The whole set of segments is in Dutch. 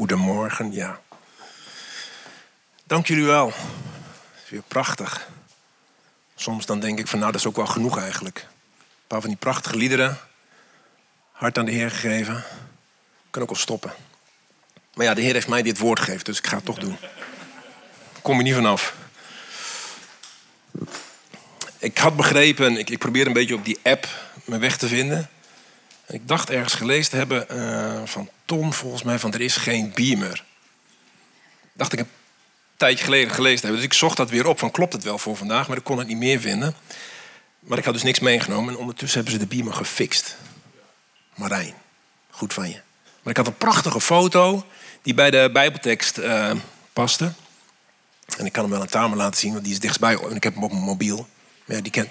Goedemorgen, ja. Dank jullie wel. Weer prachtig. Soms dan denk ik van nou, dat is ook wel genoeg eigenlijk. Een paar van die prachtige liederen. Hart aan de Heer gegeven. Kan ook al stoppen. Maar ja, de Heer heeft mij dit woord gegeven, dus ik ga het toch doen. Kom je niet vanaf. Ik had begrepen, ik, ik probeer een beetje op die app mijn weg te vinden. Ik dacht ergens gelezen te hebben uh, van Ton, volgens mij, van er is geen beamer. Dacht ik een tijdje geleden gelezen hebben. Dus ik zocht dat weer op van klopt het wel voor vandaag, maar ik kon het niet meer vinden. Maar ik had dus niks meegenomen en ondertussen hebben ze de beamer gefixt. Marijn, goed van je. Maar ik had een prachtige foto die bij de Bijbeltekst uh, paste. En ik kan hem wel aan tafel laten zien, want die is dichtstbij. En ik heb hem op mijn mobiel. Maar ja, die kent.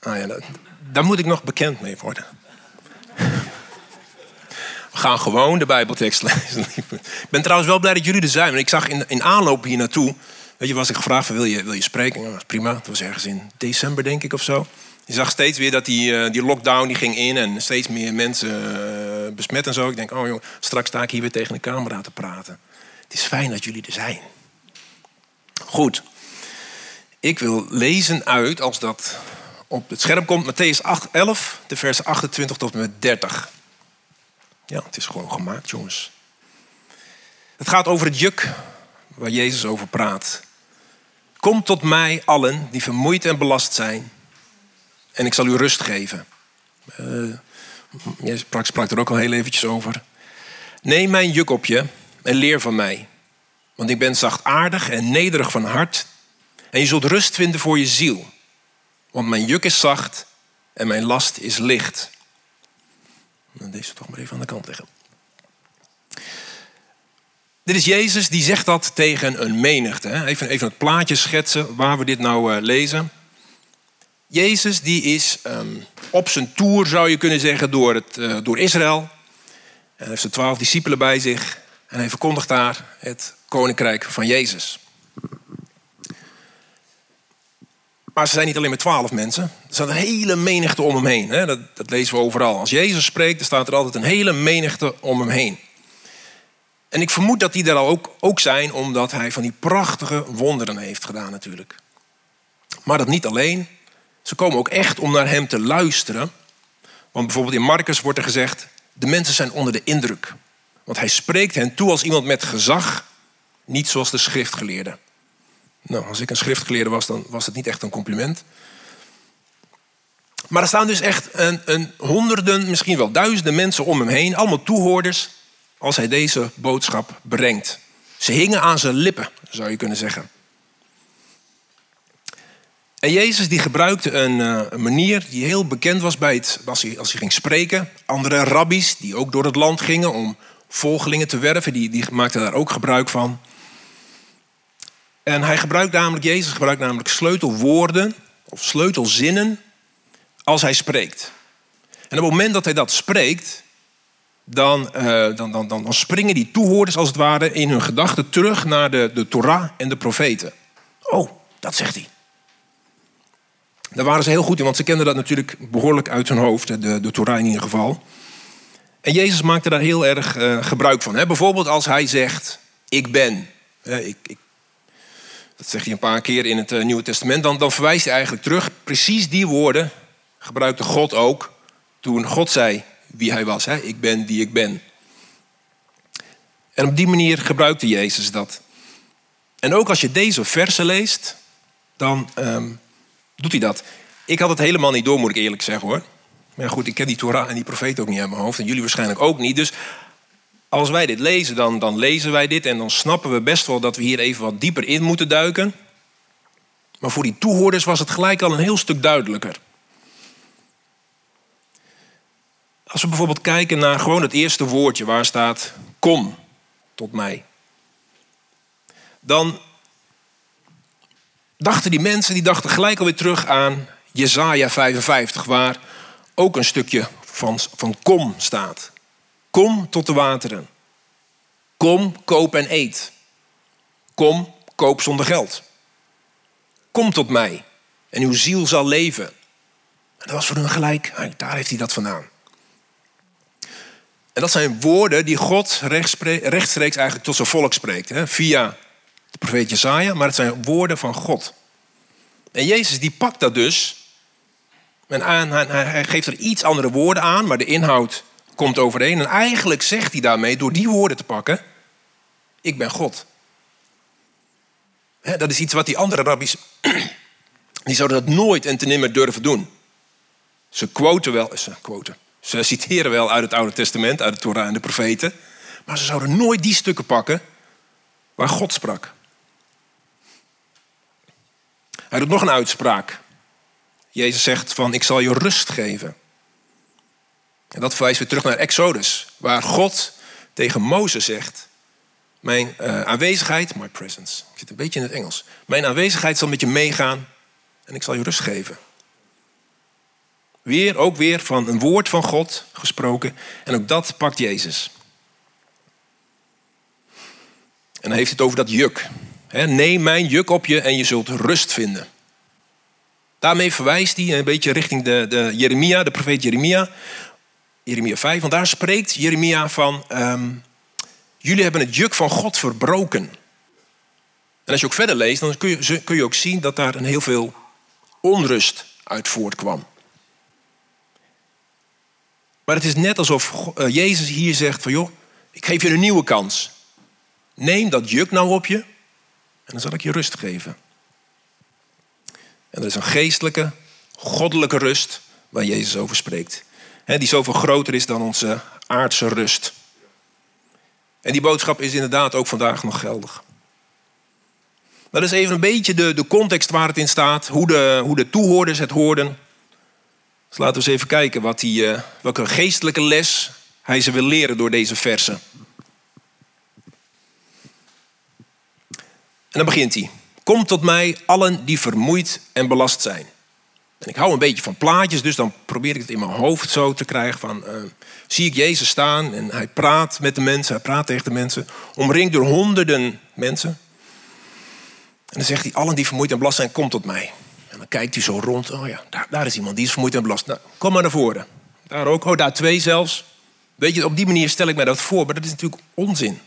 Ah ja, daar moet ik nog bekend mee worden. Gaan gewoon de Bijbeltekst lezen. Ik ben trouwens wel blij dat jullie er zijn. Want ik zag in, in aanloop hier naartoe. Weet je, was ik gevraagd: wil je, wil je spreken? Was prima. Dat was ergens in december, denk ik of zo. Je zag steeds weer dat die, eh, die lockdown die ging in en steeds meer mensen uh, besmet en zo. Ik denk, oh joh, straks sta ik hier weer tegen de camera te praten. Het is fijn dat jullie er zijn. Goed. Ik wil lezen uit, als dat op het scherm komt, Matthäus 8, 11, de vers 28 tot en met 30. Ja, het is gewoon gemaakt, jongens. Het gaat over het juk waar Jezus over praat. Kom tot mij allen die vermoeid en belast zijn en ik zal u rust geven. Uh, je sprak, sprak er ook al heel eventjes over. Neem mijn juk op je en leer van mij. Want ik ben zachtaardig en nederig van hart. En je zult rust vinden voor je ziel. Want mijn juk is zacht en mijn last is licht. Dan deze toch maar even aan de kant leggen. Dit is Jezus die zegt dat tegen een menigte. Even, even het plaatje schetsen waar we dit nou uh, lezen. Jezus die is um, op zijn tour, zou je kunnen zeggen, door, het, uh, door Israël. En hij heeft zijn twaalf discipelen bij zich. En hij verkondigt daar het koninkrijk van Jezus. Maar ze zijn niet alleen met twaalf mensen. Er staat een hele menigte om hem heen. Hè? Dat, dat, lezen we overal. Als Jezus spreekt, dan staat er altijd een hele menigte om hem heen. En ik vermoed dat die er al ook, ook zijn, omdat hij van die prachtige wonderen heeft gedaan natuurlijk. Maar dat niet alleen. Ze komen ook echt om naar hem te luisteren. Want bijvoorbeeld in Marcus wordt er gezegd: de mensen zijn onder de indruk. Want hij spreekt hen toe als iemand met gezag, niet zoals de schriftgeleerden. Nou, als ik een schriftgeleerde was, dan was het niet echt een compliment. Maar er staan dus echt een, een honderden, misschien wel duizenden mensen om hem heen, allemaal toehoorders, als hij deze boodschap brengt. Ze hingen aan zijn lippen, zou je kunnen zeggen. En Jezus die gebruikte een, uh, een, manier die heel bekend was bij het, als, hij, als hij ging spreken. Andere rabbies die ook door het land gingen om volgelingen te werven, die, die maakten daar ook gebruik van. En hij gebruikt namelijk, Jezus gebruikt namelijk sleutelwoorden of sleutelzinnen als hij spreekt. En op het moment dat hij dat spreekt, dan, uh, dan, dan, dan, dan springen die toehoorders als het ware in hun gedachten terug naar de, de Torah en de profeten. Oh, dat zegt hij. Daar waren ze heel goed in, want ze kenden dat natuurlijk behoorlijk uit hun hoofd, de, de Torah in ieder geval. En Jezus maakte daar heel erg uh, gebruik van. Hè? Bijvoorbeeld als hij zegt, ik ben. ik, dat zegt hij een paar keer in het uh, Nieuwe Testament. Dan, dan verwijst hij eigenlijk terug. Precies die woorden gebruikte God ook toen God zei wie hij was. Hè? Ik ben die ik ben. En op die manier gebruikte Jezus dat. En ook als je deze versen leest, dan um, doet hij dat. Ik had het helemaal niet door, moet ik eerlijk zeggen hoor. Maar goed, ik ken die Torah en die profeet ook niet uit mijn hoofd. En jullie waarschijnlijk ook niet. Dus als wij dit lezen, dan, dan lezen wij dit. En dan snappen we best wel dat we hier even wat dieper in moeten duiken. Maar voor die toehoorders was het gelijk al een heel stuk duidelijker. Als we bijvoorbeeld kijken naar gewoon het eerste woordje waar staat kom tot mij. Dan dachten die mensen, die dachten gelijk alweer terug aan Jezaja 55, waar ook een stukje van, van kom staat. Kom tot de wateren. Kom, koop en eet. Kom, koop zonder geld. Kom tot mij en uw ziel zal leven. En dat was voor hun gelijk, daar heeft hij dat vandaan. En dat zijn woorden die God rechtstreeks eigenlijk tot zijn volk spreekt. Hè? Via de profeet Jesaja, maar het zijn woorden van God. En Jezus die pakt dat dus. En hij geeft er iets andere woorden aan, maar de inhoud komt overeen. En eigenlijk zegt hij daarmee, door die woorden te pakken, ik ben God. dat is iets wat die andere rabbies, die zouden dat nooit en te nimmer durven doen. Ze quoten wel, ze quoten, ze citeren wel uit het Oude Testament, uit de Torah en de profeten, maar ze zouden nooit die stukken pakken waar God sprak. Hij doet nog een uitspraak. Jezus zegt van ik zal je rust geven. En dat verwijst weer terug naar Exodus, waar God tegen Mozes zegt: Mijn uh, aanwezigheid, my presence, ik zit een beetje in het Engels. Mijn aanwezigheid zal met je meegaan en ik zal je rust geven. Weer, ook weer van een woord van God gesproken. En ook dat pakt Jezus. En dan heeft het over dat juk. Neem mijn juk op je en je zult rust vinden. Daarmee verwijst hij een beetje richting de, de Jeremia, de profeet Jeremia. Jeremia 5, want daar spreekt Jeremia van... Ehm, jullie hebben het juk van God verbroken. En als je ook verder leest, dan kun je, kun je ook zien dat daar een heel veel onrust uit voortkwam. Maar het is net alsof eh, Jezus hier zegt van joh, ik geef je een nieuwe kans. Neem dat juk nou op je en dan zal ik je rust geven. En dat is een geestelijke, goddelijke rust waar Jezus over spreekt. Die zoveel groter is dan onze aardse rust. En die boodschap is inderdaad ook vandaag nog geldig. Dat is even een beetje de, de context waar het in staat, hoe de, hoe de toehoorders het hoorden. Dus laten we eens even kijken wat die, uh, welke geestelijke les hij ze wil leren door deze versen. En dan begint hij. Kom tot mij, allen die vermoeid en belast zijn. En ik hou een beetje van plaatjes, dus dan probeer ik het in mijn hoofd zo te krijgen van... Uh, zie ik Jezus staan en hij praat met de mensen, hij praat tegen de mensen. Omringd door honderden mensen. En dan zegt hij, allen die vermoeid en belast zijn, kom tot mij. En dan kijkt hij zo rond. Oh ja, daar, daar is iemand die is vermoeid en belast. Nou, kom maar naar voren. Daar ook. Oh, daar twee zelfs. Weet je, op die manier stel ik mij dat voor. Maar dat is natuurlijk onzin.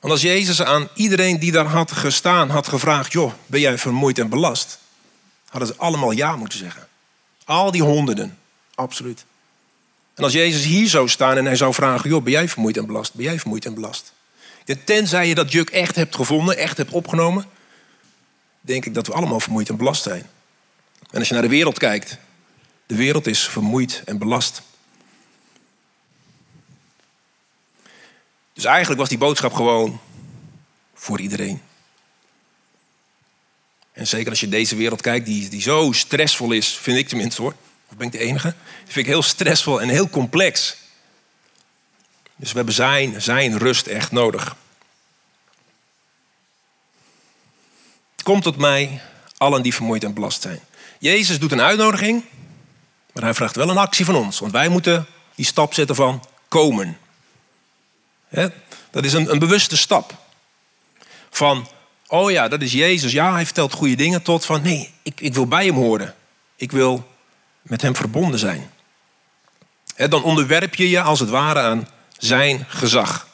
Want als Jezus aan iedereen die daar had gestaan had gevraagd: joh, ben jij vermoeid en belast? Hadden ze allemaal ja moeten zeggen. Al die honderden. Absoluut. En als Jezus hier zou staan en hij zou vragen: joh, ben jij vermoeid en belast? Ben jij vermoeid en belast? Tenzij je dat juk echt hebt gevonden, echt hebt opgenomen, denk ik dat we allemaal vermoeid en belast zijn. En als je naar de wereld kijkt, de wereld is vermoeid en belast. Dus eigenlijk was die boodschap gewoon voor iedereen. En zeker als je deze wereld kijkt, die, die zo stressvol is, vind ik tenminste hoor. Of ben ik de enige? Die vind ik heel stressvol en heel complex. Dus we hebben zijn, zijn rust echt nodig. Kom tot mij, allen die vermoeid en belast zijn. Jezus doet een uitnodiging, maar hij vraagt wel een actie van ons. Want wij moeten die stap zetten van komen. Dat is een, een bewuste stap. Van, oh ja, dat is Jezus. Ja, hij vertelt goede dingen. Tot van, nee, ik, ik wil bij hem horen. Ik wil met hem verbonden zijn. dan onderwerp je je als het ware aan zijn gezag.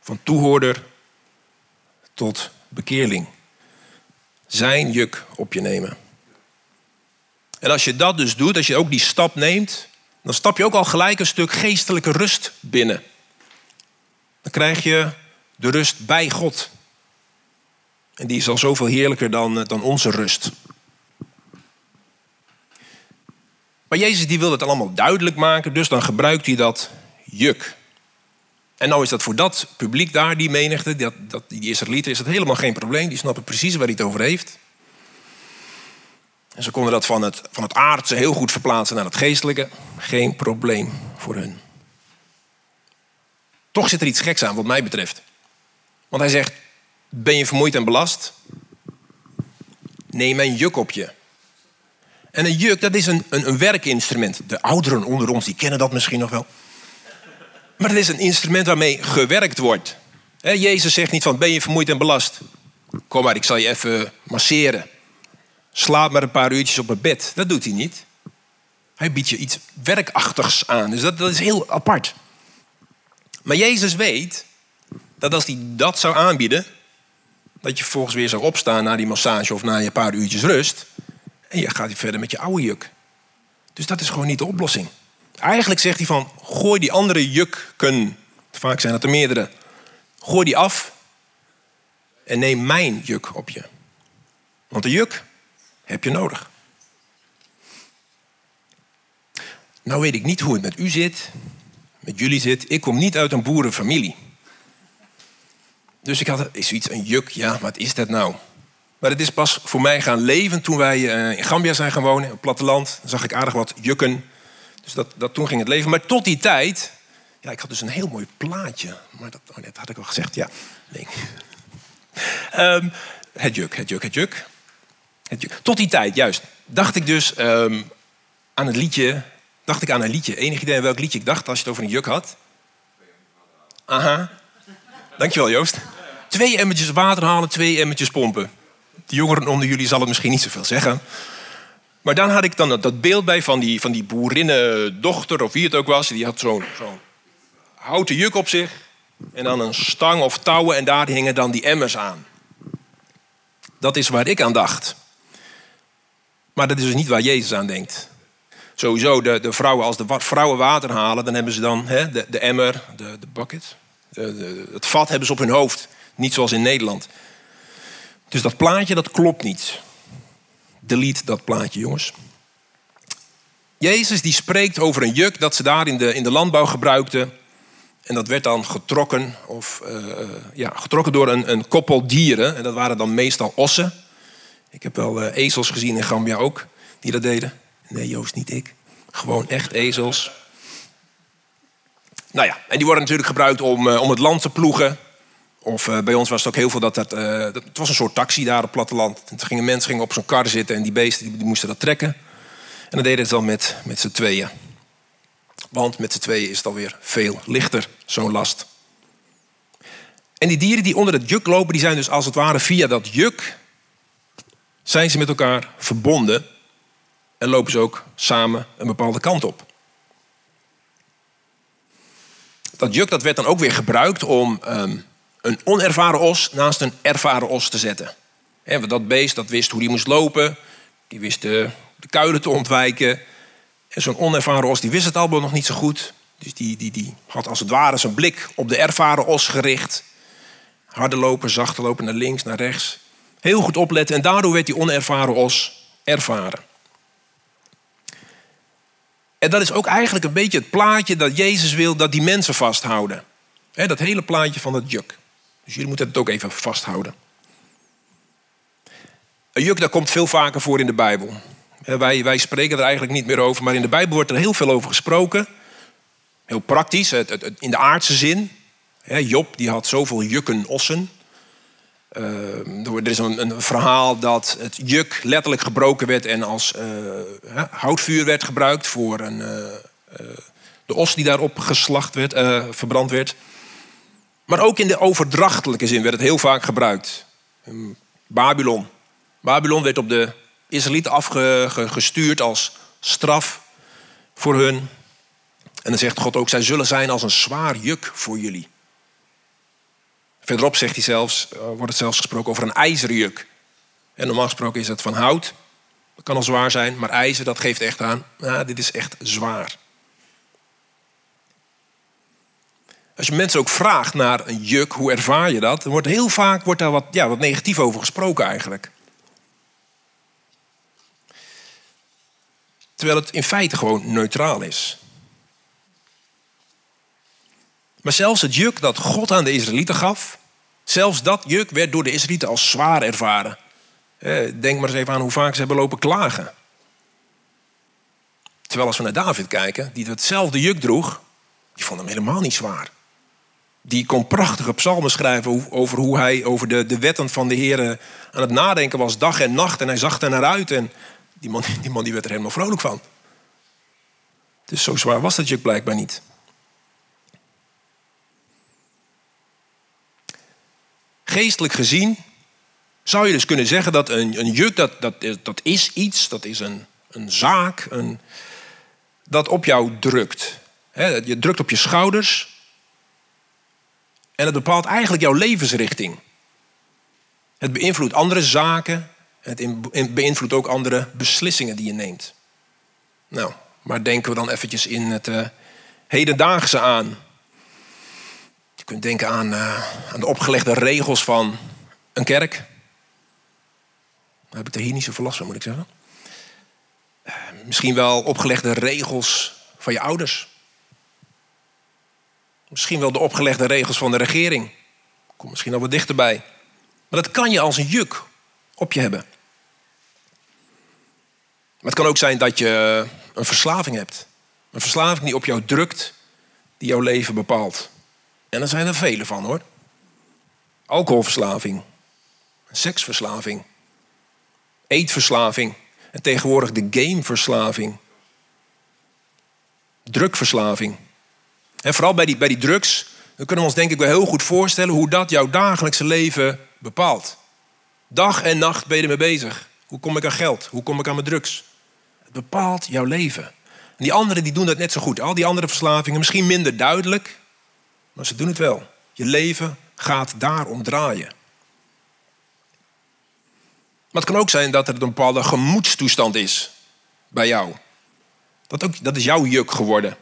Van toehoorder tot bekeerling zijn juk op je nemen. En als je dat dus doet, als je ook die stap neemt, dan stap je ook al gelijk een stuk geestelijke rust binnen. Dan krijg je de rust bij God. En die is al zoveel heerlijker dan, dan onze rust. Maar Jezus die wil het allemaal duidelijk maken, dus dan gebruikt hij dat juk. En nou is dat voor dat publiek daar, die menigte, dat, dat, die Israëlieten, is dat helemaal geen probleem. Die snappen precies waar hij het over heeft. En ze konden dat van het, van het aardse heel goed verplaatsen naar het geestelijke. Geen probleem voor hun. Toch zit er iets geks aan, wat mij betreft. Want hij zegt: Ben je vermoeid en belast? Neem een juk op je. En een juk, dat is een, een, een werkinstrument. De ouderen onder ons, die kennen dat misschien nog wel. Maar het is een instrument waarmee gewerkt wordt. Jezus zegt niet van ben je vermoeid en belast. Kom maar, ik zal je even masseren. Slaap maar een paar uurtjes op het bed. Dat doet hij niet. Hij biedt je iets werkachtigs aan. Dus dat, dat is heel apart. Maar Jezus weet dat als hij dat zou aanbieden, dat je vervolgens weer zou opstaan na die massage of na je paar uurtjes rust. En je gaat verder met je oude juk. Dus dat is gewoon niet de oplossing. Eigenlijk zegt hij van, gooi die andere jukken, vaak zijn het er meerdere, gooi die af en neem mijn juk op je. Want de juk heb je nodig. Nou weet ik niet hoe het met u zit, met jullie zit. Ik kom niet uit een boerenfamilie. Dus ik had zoiets, een juk, ja, wat is dat nou? Maar het is pas voor mij gaan leven toen wij eh, in Gambia zijn gaan wonen, op het platteland. Dan zag ik aardig wat jukken. Dus dat, dat, toen ging het leven. Maar tot die tijd, ja, ik had dus een heel mooi plaatje. Maar dat, oh, dat had ik al gezegd, ja. Um, het juk, het juk, het juk. Het juk. Tot die tijd, juist, dacht ik dus um, aan het liedje. Dacht ik aan een liedje. Enig idee welk liedje ik dacht als je het over een juk had? Aha. Dankjewel, Joost. Twee emmertjes water halen, twee emmertjes pompen. De jongeren onder jullie zal het misschien niet zoveel zeggen. Maar dan had ik dan dat beeld bij van die, van die boerinnendochter, of wie het ook was. Die had zo'n zo houten juk op zich. En dan een stang of touwen en daar hingen dan die emmers aan. Dat is waar ik aan dacht. Maar dat is dus niet waar Jezus aan denkt. Sowieso, de, de vrouwen, als de vrouwen water halen, dan hebben ze dan hè, de, de emmer, de, de bucket, het vat hebben ze op hun hoofd. Niet zoals in Nederland. Dus dat plaatje, dat klopt niet. Delete dat plaatje, jongens. Jezus die spreekt over een juk dat ze daar in de, in de landbouw gebruikten. En dat werd dan getrokken, of, uh, ja, getrokken door een, een koppel dieren. En dat waren dan meestal ossen. Ik heb wel ezels gezien in Gambia ook, die dat deden. Nee, Joost, niet ik. Gewoon echt ezels. Nou ja, en die worden natuurlijk gebruikt om, uh, om het land te ploegen. Of uh, bij ons was het ook heel veel dat, dat, uh, dat, het was een soort taxi daar op het platteland. En gingen mensen gingen op zo'n kar zitten en die beesten die, moesten dat trekken. En dan deden het dan met, met z'n tweeën. Want met z'n tweeën is het alweer veel lichter, zo'n last. En die dieren die onder het juk lopen, die zijn dus als het ware via dat juk... zijn ze met elkaar verbonden en lopen ze ook samen een bepaalde kant op. Dat juk dat werd dan ook weer gebruikt om um, een onervaren os naast een ervaren os te zetten. He, dat beest dat wist hoe die moest lopen, die wist de, de kuilen te ontwijken. En zo'n onervaren os die wist het allemaal nog niet zo goed. Dus die, die, die had als het ware zijn blik op de ervaren os gericht. Harde lopen, zachte lopen naar links, naar rechts. Heel goed opletten en daardoor werd die onervaren os ervaren. En dat is ook eigenlijk een beetje het plaatje dat Jezus wil dat die mensen vasthouden. dat hele plaatje van dat juk. Dus jullie moeten het ook even vasthouden. Een juk dat komt veel vaker voor in de Bijbel. Wij, wij spreken er eigenlijk niet meer over, maar in de Bijbel wordt er heel veel over gesproken. Heel praktisch, het, in de aardse zin. Job die had zoveel jukken ossen. Uh, er is een, een, verhaal dat het juk letterlijk gebroken werd en als uh, houtvuur werd gebruikt voor een, uh, de os die daarop geslacht werd, verbrand werd. Maar ook in de overdrachtelijke zin werd het heel vaak gebruikt. Babylon. Babylon werd op de Israëlieten afgestuurd als straf voor hun. En dan zegt God ook, zij zullen zijn als een zwaar juk voor jullie. Verderop zegt hij zelfs, eh, wordt het zelfs gesproken over een ijzeren juk. En normaal gesproken is het van hout. Dat kan al zwaar zijn, maar ijzer dat geeft echt aan, nou, dit is echt zwaar. Als je mensen ook vraagt naar een juk, hoe ervaar je dat? Dan wordt heel vaak wordt daar wat, ja, wat negatief over gesproken eigenlijk. Terwijl het in feite gewoon neutraal is. Maar zelfs het juk dat God aan de Israëlieten gaf, zelfs dat juk werd door de Israëlieten als zwaar ervaren. Denk maar eens even aan hoe vaak ze hebben lopen klagen. Terwijl als we naar David kijken, die hetzelfde juk droeg, die vond hem helemaal niet zwaar. Die kon prachtige psalmen schrijven over hoe hij over de, de wetten van de Heer aan het nadenken was, dag en nacht. En hij zag er naar uit. En die man, die man die werd er helemaal vrolijk van. Dus zo zwaar was dat juk blijkbaar niet. Geestelijk gezien zou je dus kunnen zeggen dat een, een juk, dat, dat, dat is iets, dat is een, een zaak, een, dat op jou drukt. je drukt op je schouders. En het bepaalt eigenlijk jouw levensrichting. Het beïnvloedt andere zaken. Het beïnvloedt ook andere beslissingen die je neemt. Nou, maar denken we dan eventjes in het uh, hedendaagse aan. Kunt denken aan, uh, aan de opgelegde regels van een kerk. Daar heb ik er hier niet zoveel last van, moet ik zeggen. Uh, misschien wel opgelegde regels van je ouders. Misschien wel de opgelegde regels van de regering. Kom misschien al wat dichterbij. Maar dat kan je als een juk op je hebben. Maar het kan ook zijn dat je een verslaving hebt. Een verslaving die op jou drukt, die jouw leven bepaalt. En er zijn er vele van hoor. Alcoholverslaving, seksverslaving, eetverslaving en tegenwoordig de gameverslaving, drugverslaving. En vooral bij die, bij die drugs, dan kunnen we ons denk ik wel heel goed voorstellen hoe dat jouw dagelijkse leven bepaalt. Dag en nacht ben je ermee bezig. Hoe kom ik aan geld? Hoe kom ik aan mijn drugs? Het bepaalt jouw leven. En die anderen die doen dat net zo goed. Al die andere verslavingen, misschien minder duidelijk, maar ze doen het wel. Je leven gaat daarom draaien. Maar het kan ook zijn dat er een bepaalde gemoedstoestand is bij jou. Dat, ook, dat is jouw juk geworden.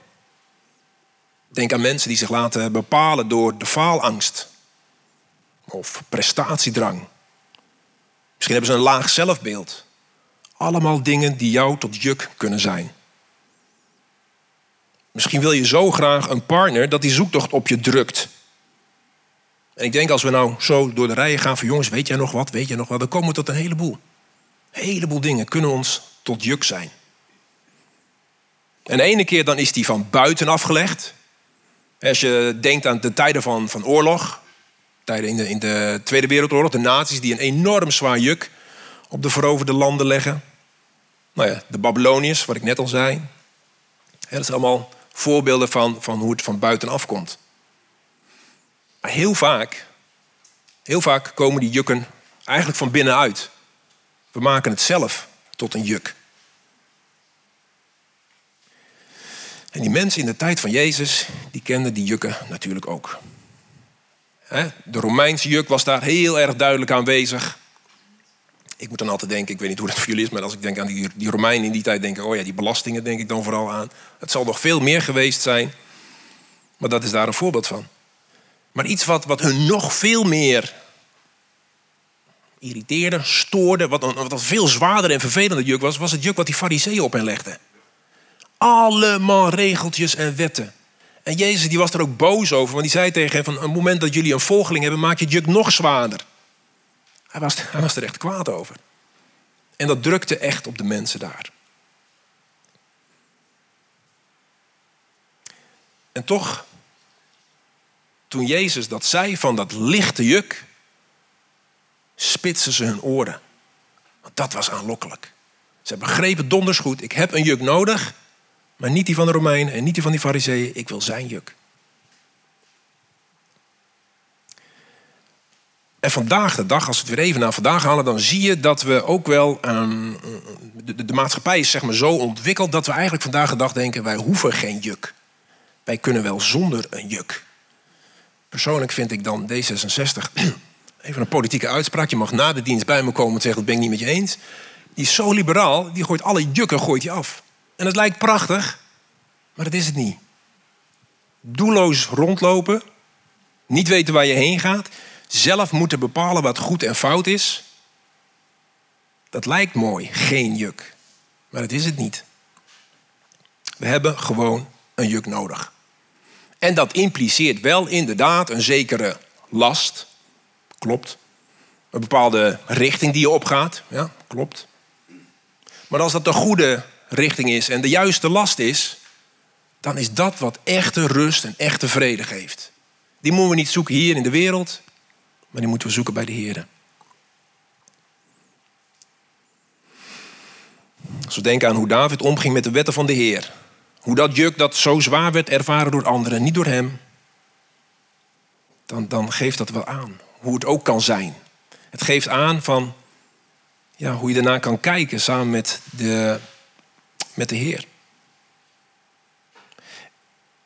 Denk aan mensen die zich laten bepalen door de faalangst of prestatiedrang. Misschien hebben ze een laag zelfbeeld. Allemaal dingen die jou tot juk kunnen zijn. Misschien wil je zo graag een partner dat die zoektocht op je drukt. En ik denk als we nou zo door de rijen gaan van jongens, weet jij nog wat, weet jij nog wat, dan komen we tot een heleboel. Heleboel dingen kunnen ons tot juk zijn. En de ene keer dan is die van buiten afgelegd. Als je denkt aan de tijden van, van oorlog, tijden in de, in de Tweede Wereldoorlog, de naties die een enorm zwaar juk op de veroverde landen leggen. Nou ja, de Babyloniërs, wat ik net al zei. dat zijn allemaal voorbeelden van, van hoe het van buitenaf komt. Maar heel vaak, heel vaak komen die jukken eigenlijk van binnenuit. We maken het zelf tot een juk. En die mensen in de tijd van Jezus, die kenden die jukken natuurlijk ook. De Romeinse juk was daar heel erg duidelijk aanwezig. Ik moet dan altijd denken, ik weet niet hoe dat voor jullie is, maar als ik denk aan die, die Romeinen in die tijd, denk ik, oh ja, die belastingen denk ik dan vooral aan. Het zal nog veel meer geweest zijn, maar dat is daar een voorbeeld van. Maar iets wat, wat hun nog veel meer irriteerde, stoorde, wat, wat een veel zwaarder en vervelender juk was, was het juk wat die fariseeën op hen legden. Allemaal regeltjes en wetten. En Jezus die was er ook boos over, want die zei tegen hen van... een moment dat jullie een volgeling hebben, maak je het juk nog zwaarder. Hij was, hij was er echt kwaad over. En dat drukte echt op de mensen daar. En toch, toen Jezus dat zei van dat lichte juk, spitsen ze hun oren. Want dat was aanlokkelijk. Ze begrepen donders goed, ik heb een juk nodig maar niet die van de Romeinen en niet die van die Fariseeën. Ik wil zijn juk. En vandaag de dag, als we het weer even naar vandaag halen, dan zie je dat we ook wel. Ehm, de, de, maatschappij is zeg maar zo ontwikkeld dat we eigenlijk vandaag de dag denken: wij hoeven geen juk. Wij kunnen wel zonder een juk. Persoonlijk vind ik dan D66. Even een politieke uitspraak. Je mag na de dienst bij me komen en zeggen: dat ben ik niet met je eens. Die is zo liberaal, die gooit alle jukken gooit hij af. En het lijkt prachtig, maar dat is het niet. Doelloos rondlopen, niet weten waar je heen gaat, zelf moeten bepalen wat goed en fout is. Dat lijkt mooi, geen juk. Maar dat is het niet. We hebben gewoon een juk nodig. En dat impliceert wel inderdaad een zekere last. Klopt. Een bepaalde richting die je opgaat. Ja, klopt. Maar als dat de goede richting is en de juiste last is, dan is dat wat echte rust en echte vrede geeft. Die moeten we niet zoeken hier in de wereld, maar die moeten we zoeken bij de Heer. Als we denken aan hoe David omging met de wetten van de Heer. Hoe dat juk dat zo zwaar werd ervaren door anderen, niet door hem. Dan, dan geeft dat wel aan hoe het ook kan zijn. Het geeft aan van ja, hoe je daarna kan kijken samen met de met de Heer.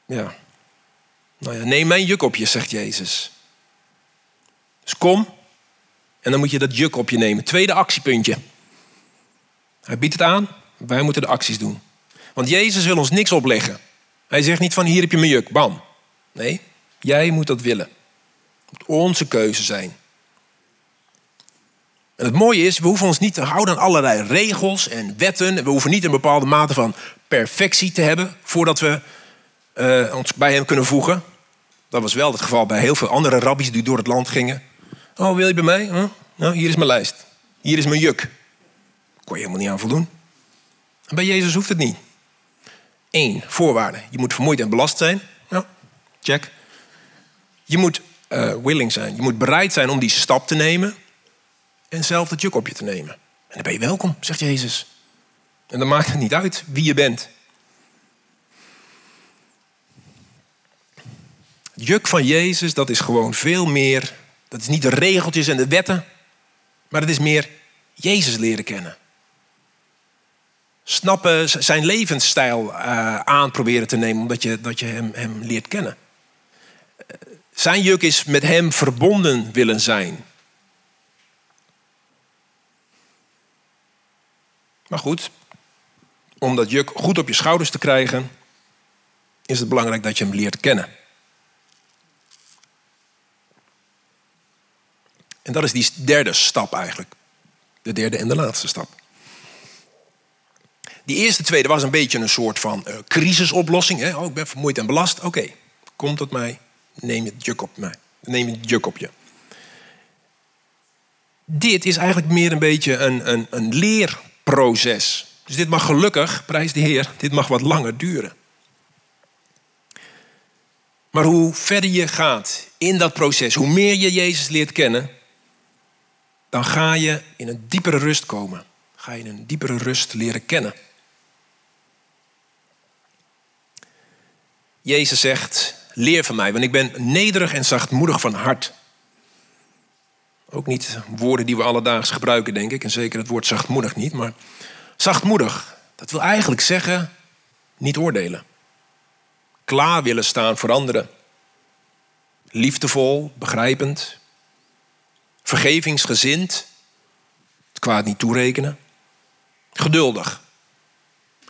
Ja. Nou ja, neem mijn juk op je, zegt Jezus. Dus kom en dan moet je dat juk op je nemen. Tweede actiepuntje. Hij biedt het aan, wij moeten de acties doen. Want Jezus wil ons niks opleggen. Hij zegt niet van hier heb je mijn juk, bam. Nee, jij moet dat willen. Het moet onze keuze zijn. En het mooie is, we hoeven ons niet te houden aan allerlei regels en wetten. We hoeven niet een bepaalde mate van perfectie te hebben voordat we uh, ons bij hem kunnen voegen. Dat was wel het geval bij heel veel andere rabbies die door het land gingen. Oh, wil je bij mij? Nou, hier is mijn lijst. Hier is mijn juk. Kon je helemaal niet aan voldoen. En bij Jezus hoeft het niet. Eén, voorwaarde. Je moet vermoeid en belast zijn. Ja, check. Je moet uh, willing zijn. Je moet bereid zijn om die stap te nemen. En zelf het juk op je te nemen. En dan ben je welkom, zegt Jezus. En dan maakt het niet uit wie je bent. Het juk van Jezus, dat is gewoon veel meer. Dat is niet de regeltjes en de wetten. Maar het is meer Jezus leren kennen. Snappen, zijn levensstijl uh, aan proberen te nemen, omdat je, dat je hem, hem leert kennen. Zijn juk is met hem verbonden willen zijn. Maar goed, om dat juk goed op je schouders te krijgen, is het belangrijk dat je hem leert kennen. En dat is die derde stap eigenlijk. De derde en de laatste stap. Die eerste tweede was een beetje een soort van uh, crisisoplossing. Hè? Oh, ik ben vermoeid en belast. Oké, okay. kom tot mij. Neem het juk op mij. Neem het juk op je. Dit is eigenlijk meer een beetje een, een, een leerproces. Dus dit mag gelukkig, prijs de Heer, dit mag wat langer duren. Maar hoe verder je gaat in dat proces, hoe meer je Jezus leert kennen, dan ga je in een diepere rust komen. Ga je een diepere rust leren kennen. Jezus zegt, leer van mij, want ik ben nederig en zachtmoedig van hart. Ook niet woorden die we alledaags gebruiken, denk ik. En zeker het woord zachtmoedig niet. Maar zachtmoedig, dat wil eigenlijk zeggen niet oordelen. Klaar willen staan voor anderen. Liefdevol, begrijpend. Vergevingsgezind. Het kwaad niet toerekenen. Geduldig.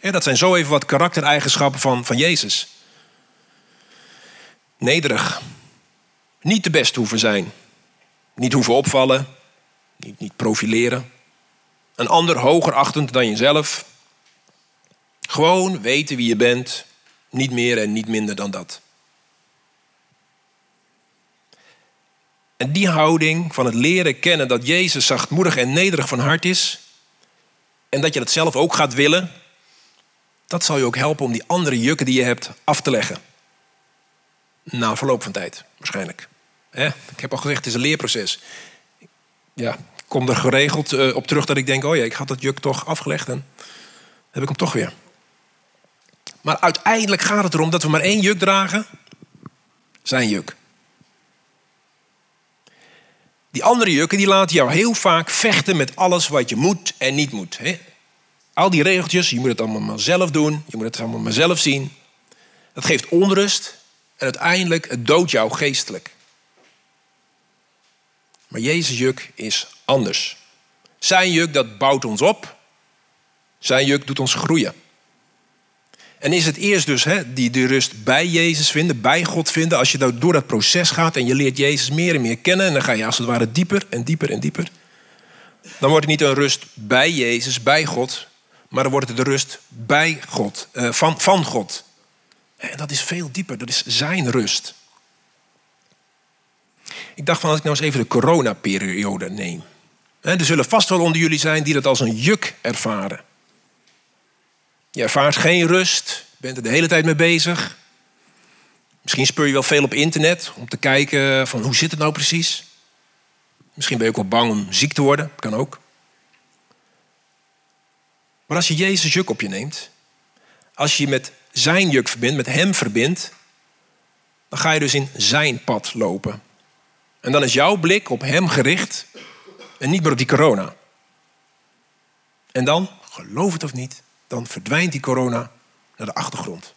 Dat zijn zo even wat karaktereigenschappen van, van Jezus. Nederig. Niet de best hoeven zijn. Niet hoeven opvallen. Niet, niet profileren. Een ander hoger achtend dan jezelf. Gewoon weten wie je bent. Niet meer en niet minder dan dat. En die houding van het leren kennen dat Jezus zachtmoedig en nederig van hart is. En dat je dat zelf ook gaat willen. Dat zal je ook helpen om die andere jukken die je hebt af te leggen. Na verloop van tijd, waarschijnlijk. Ik heb al gezegd, het is een leerproces. Ja, ik kom er geregeld eh, op terug dat ik denk: oh ja, ik had dat juk toch afgelegd en heb ik hem toch weer. Maar uiteindelijk gaat het erom dat we maar één juk dragen: zijn juk. Die andere jukken die laten jou heel vaak vechten met alles wat je moet en niet moet. Al die regeltjes, je moet het allemaal maar zelf doen, je moet het allemaal maar zelf zien. Dat geeft onrust en uiteindelijk het doodt jou geestelijk. Maar Jezus' juk is anders. Zijn juk dat bouwt ons op. Zijn juk doet ons groeien. En is het eerst dus hè, die de rust bij Jezus vinden, bij God vinden. Als je door dat proces gaat en je leert Jezus meer en meer kennen. En dan ga je als het ware dieper en dieper en dieper. Dan wordt het niet een rust bij Jezus, bij God. Maar dan wordt het de rust bij God, eh, van, van God. En dat is veel dieper, dat is zijn rust. Ik dacht van als ik nou eens even de coronaperiode neem. Er zullen vast wel onder jullie zijn die dat als een juk ervaren. Je ervaart geen rust, bent er de hele tijd mee bezig. Misschien speur je wel veel op internet om te kijken van hoe zit het nou precies. Misschien ben je ook wel bang om ziek te worden, kan ook. Maar als je Jezus juk op je neemt, als je je met zijn juk verbindt, met hem verbindt, dan ga je dus in zijn pad lopen. En dan is jouw blik op hem gericht en niet meer op die corona. En dan, geloof het of niet, dan verdwijnt die corona naar de achtergrond.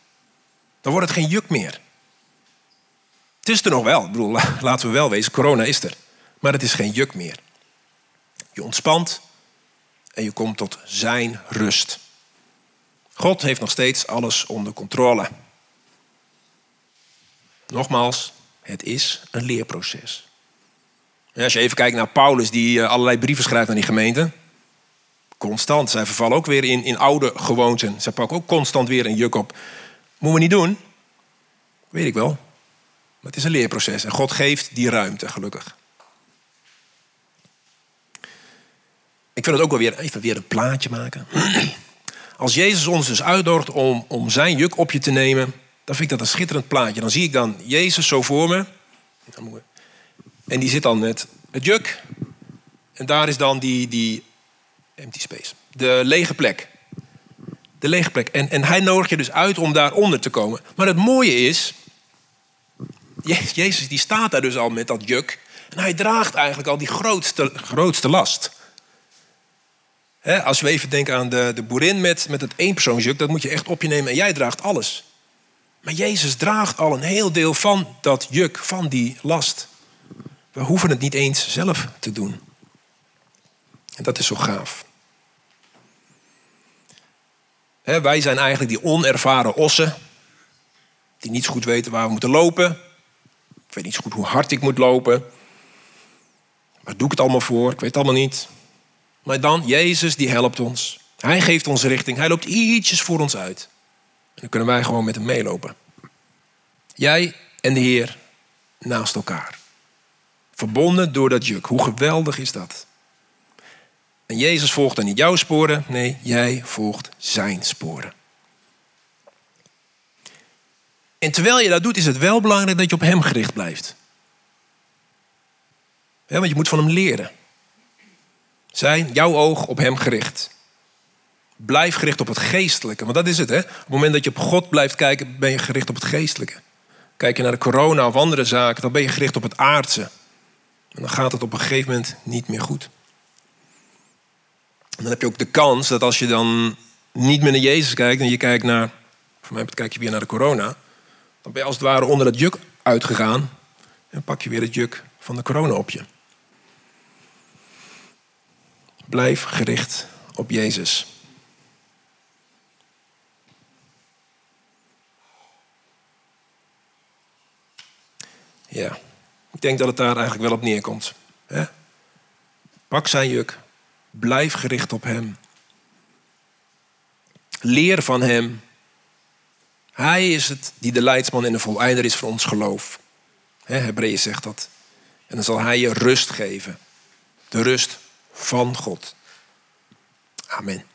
Dan wordt het geen juk meer. Het is er nog wel. Ik bedoel, laten we wel wezen, corona is er. Maar het is geen juk meer. Je ontspant en je komt tot zijn rust. God heeft nog steeds alles onder controle. Nogmaals, het is een leerproces. En als je even kijkt naar Paulus, die eh, allerlei brieven schrijft aan die gemeente. Constant. Zij vervallen ook weer in, in oude gewoonten. Zij pakken ook constant weer een juk op. Moeten we niet doen. Weet ik wel. Maar het is een leerproces. En God geeft die ruimte, gelukkig. Ik wil het ook wel weer even weer een plaatje maken. Als Jezus ons dus uitnodigt om, om zijn juk op je te nemen, dan vind ik dat een schitterend plaatje. Dan zie ik dan Jezus zo voor me. En die zit dan met het juk. En daar is dan die, die empty space. De lege plek. De lege plek. En, en hij nodigt je dus uit om daaronder te komen. Maar het mooie is, Jezus die staat daar dus al met dat juk. En hij draagt eigenlijk al die grootste, grootste last. als we even denken aan de, de boerin met, met het eenpersoonsjuk, dat moet je echt op je nemen en jij draagt alles. Maar Jezus draagt al een heel deel van dat juk, van die last. We hoeven het niet eens zelf te doen. En dat is zo gaaf. Wij zijn eigenlijk die onervaren ossen, die niet zo goed weten waar we moeten lopen. Ik weet niet zo goed hoe hard ik moet lopen. Waar doe ik het allemaal voor? Ik weet het allemaal niet. Maar dan, Jezus, die helpt ons. Hij geeft ons richting. Hij loopt ietsjes voor ons uit. Dan kunnen wij gewoon met hem meelopen. Jij en de Heer naast elkaar. Verbonden door dat juk. Hoe geweldig is dat? En Jezus volgt dan niet jouw sporen, nee, jij volgt zijn sporen. En terwijl je dat doet, is het wel belangrijk dat je op hem gericht blijft. want je moet van hem leren. Zijn jouw oog op hem gericht. Blijf gericht op het geestelijke, want dat is het. Hè? Op het moment dat je op God blijft kijken, ben je gericht op het geestelijke. Kijk je naar de corona of andere zaken, dan ben je gericht op het aardse. En dan gaat het op een gegeven moment niet meer goed. Dan heb je ook de kans dat als je dan niet meer naar Jezus kijkt en je kijkt naar, voor mij kijk je weer naar de corona, dan ben je als het ware onder het juk uitgegaan en pak je weer het juk van de corona op je. Blijf gericht op Jezus. Ja, ik denk dat het daar eigenlijk wel op neerkomt. Pak zijn juk, blijf gericht op Hem. Leer van Hem. Hij is het die de leidsman en de voleinder is voor ons geloof. Hebreeën zegt dat. En dan zal Hij je rust geven. De rust van God. Amen.